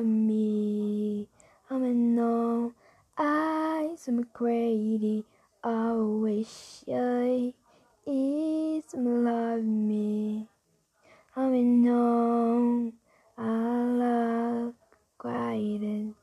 on me. I'm an no I'm crazy, I always shy. It's love me. I'm in no I love quiet.